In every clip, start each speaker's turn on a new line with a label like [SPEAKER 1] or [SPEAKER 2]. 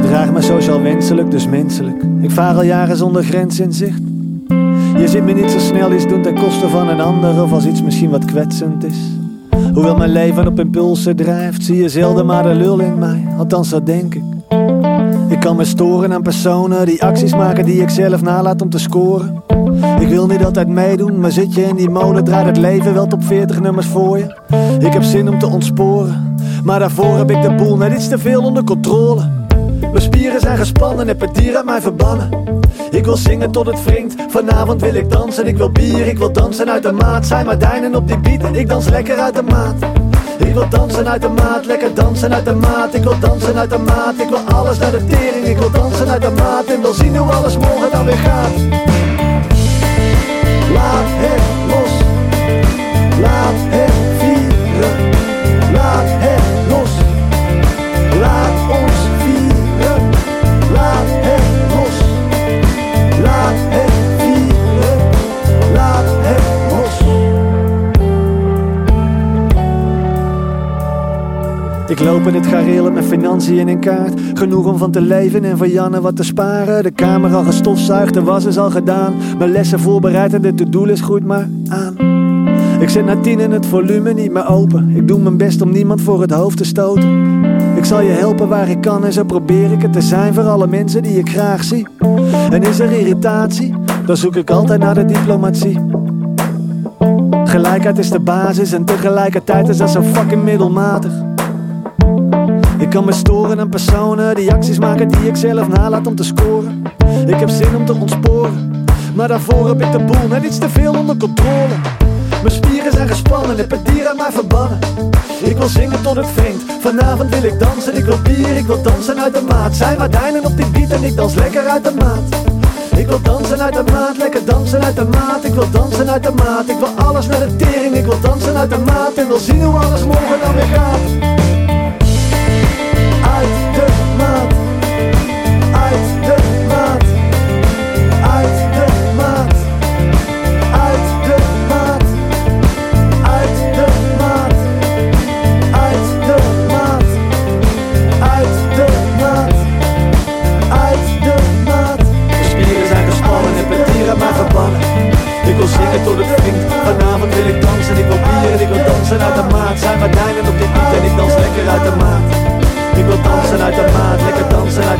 [SPEAKER 1] gedraag me sociaal wenselijk, dus menselijk. Ik vaar al jaren zonder grens in zicht. Je ziet me niet zo snel iets doen ten koste van een ander of als iets misschien wat kwetsend is. Hoewel mijn leven op impulsen drijft, zie je zelden maar de lul in mij. Althans, dat denk ik. Ik kan me storen aan personen die acties maken die ik zelf nalaat om te scoren. Ik wil niet altijd meedoen, maar zit je in die molen, draait het leven wel op 40 nummers voor je. Ik heb zin om te ontsporen, maar daarvoor heb ik de boel net iets te veel onder controle. Mijn spieren zijn gespannen en het dier aan mij verbannen. Ik wil zingen tot het wringt, vanavond wil ik dansen. Ik wil bier, ik wil dansen uit de maat. Zijn maar dijnen op die beat en ik dans lekker uit de maat. Ik wil dansen uit de maat, lekker dansen uit de maat. Ik wil dansen uit de maat, ik wil alles naar de tering. Ik wil dansen uit de maat en wil zien hoe alles morgen dan weer gaat. Laat het Ik loop in het gareel met financiën in kaart. Genoeg om van te leven en van Janne wat te sparen. De kamer al gestofzuigd, de was is al gedaan. Mijn lessen voorbereid en de to-do-list groeit maar aan. Ik zet na tien en het volume niet meer open. Ik doe mijn best om niemand voor het hoofd te stoten. Ik zal je helpen waar ik kan en zo probeer ik het te zijn voor alle mensen die ik graag zie. En is er irritatie, dan zoek ik altijd naar de diplomatie. Gelijkheid is de basis en tegelijkertijd is dat zo fucking middelmatig. Kan me storen aan personen die acties maken die ik zelf nalaat om te scoren. Ik heb zin om te ontsporen, maar daarvoor heb ik de boel net iets te veel onder controle. Mijn spieren zijn gespannen en het dier aan mij verbannen. Ik wil zingen tot het wringt, vanavond wil ik dansen. Ik wil bier, ik wil dansen uit de maat. Zijn maar dijnen op die beat en ik dans lekker uit de maat. Ik wil dansen uit de maat, lekker dansen uit de maat. Ik wil dansen uit de maat, ik wil alles naar de tering. Ik wil dansen uit de maat en wil zien hoe alles morgen dan weer gaat.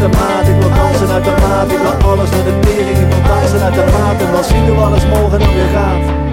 [SPEAKER 1] Ik wil dansen uit de maat, ik wil alles naar de tering. Ik wil dansen uit de maat en wel zien hoe alles morgen dan weer gaat.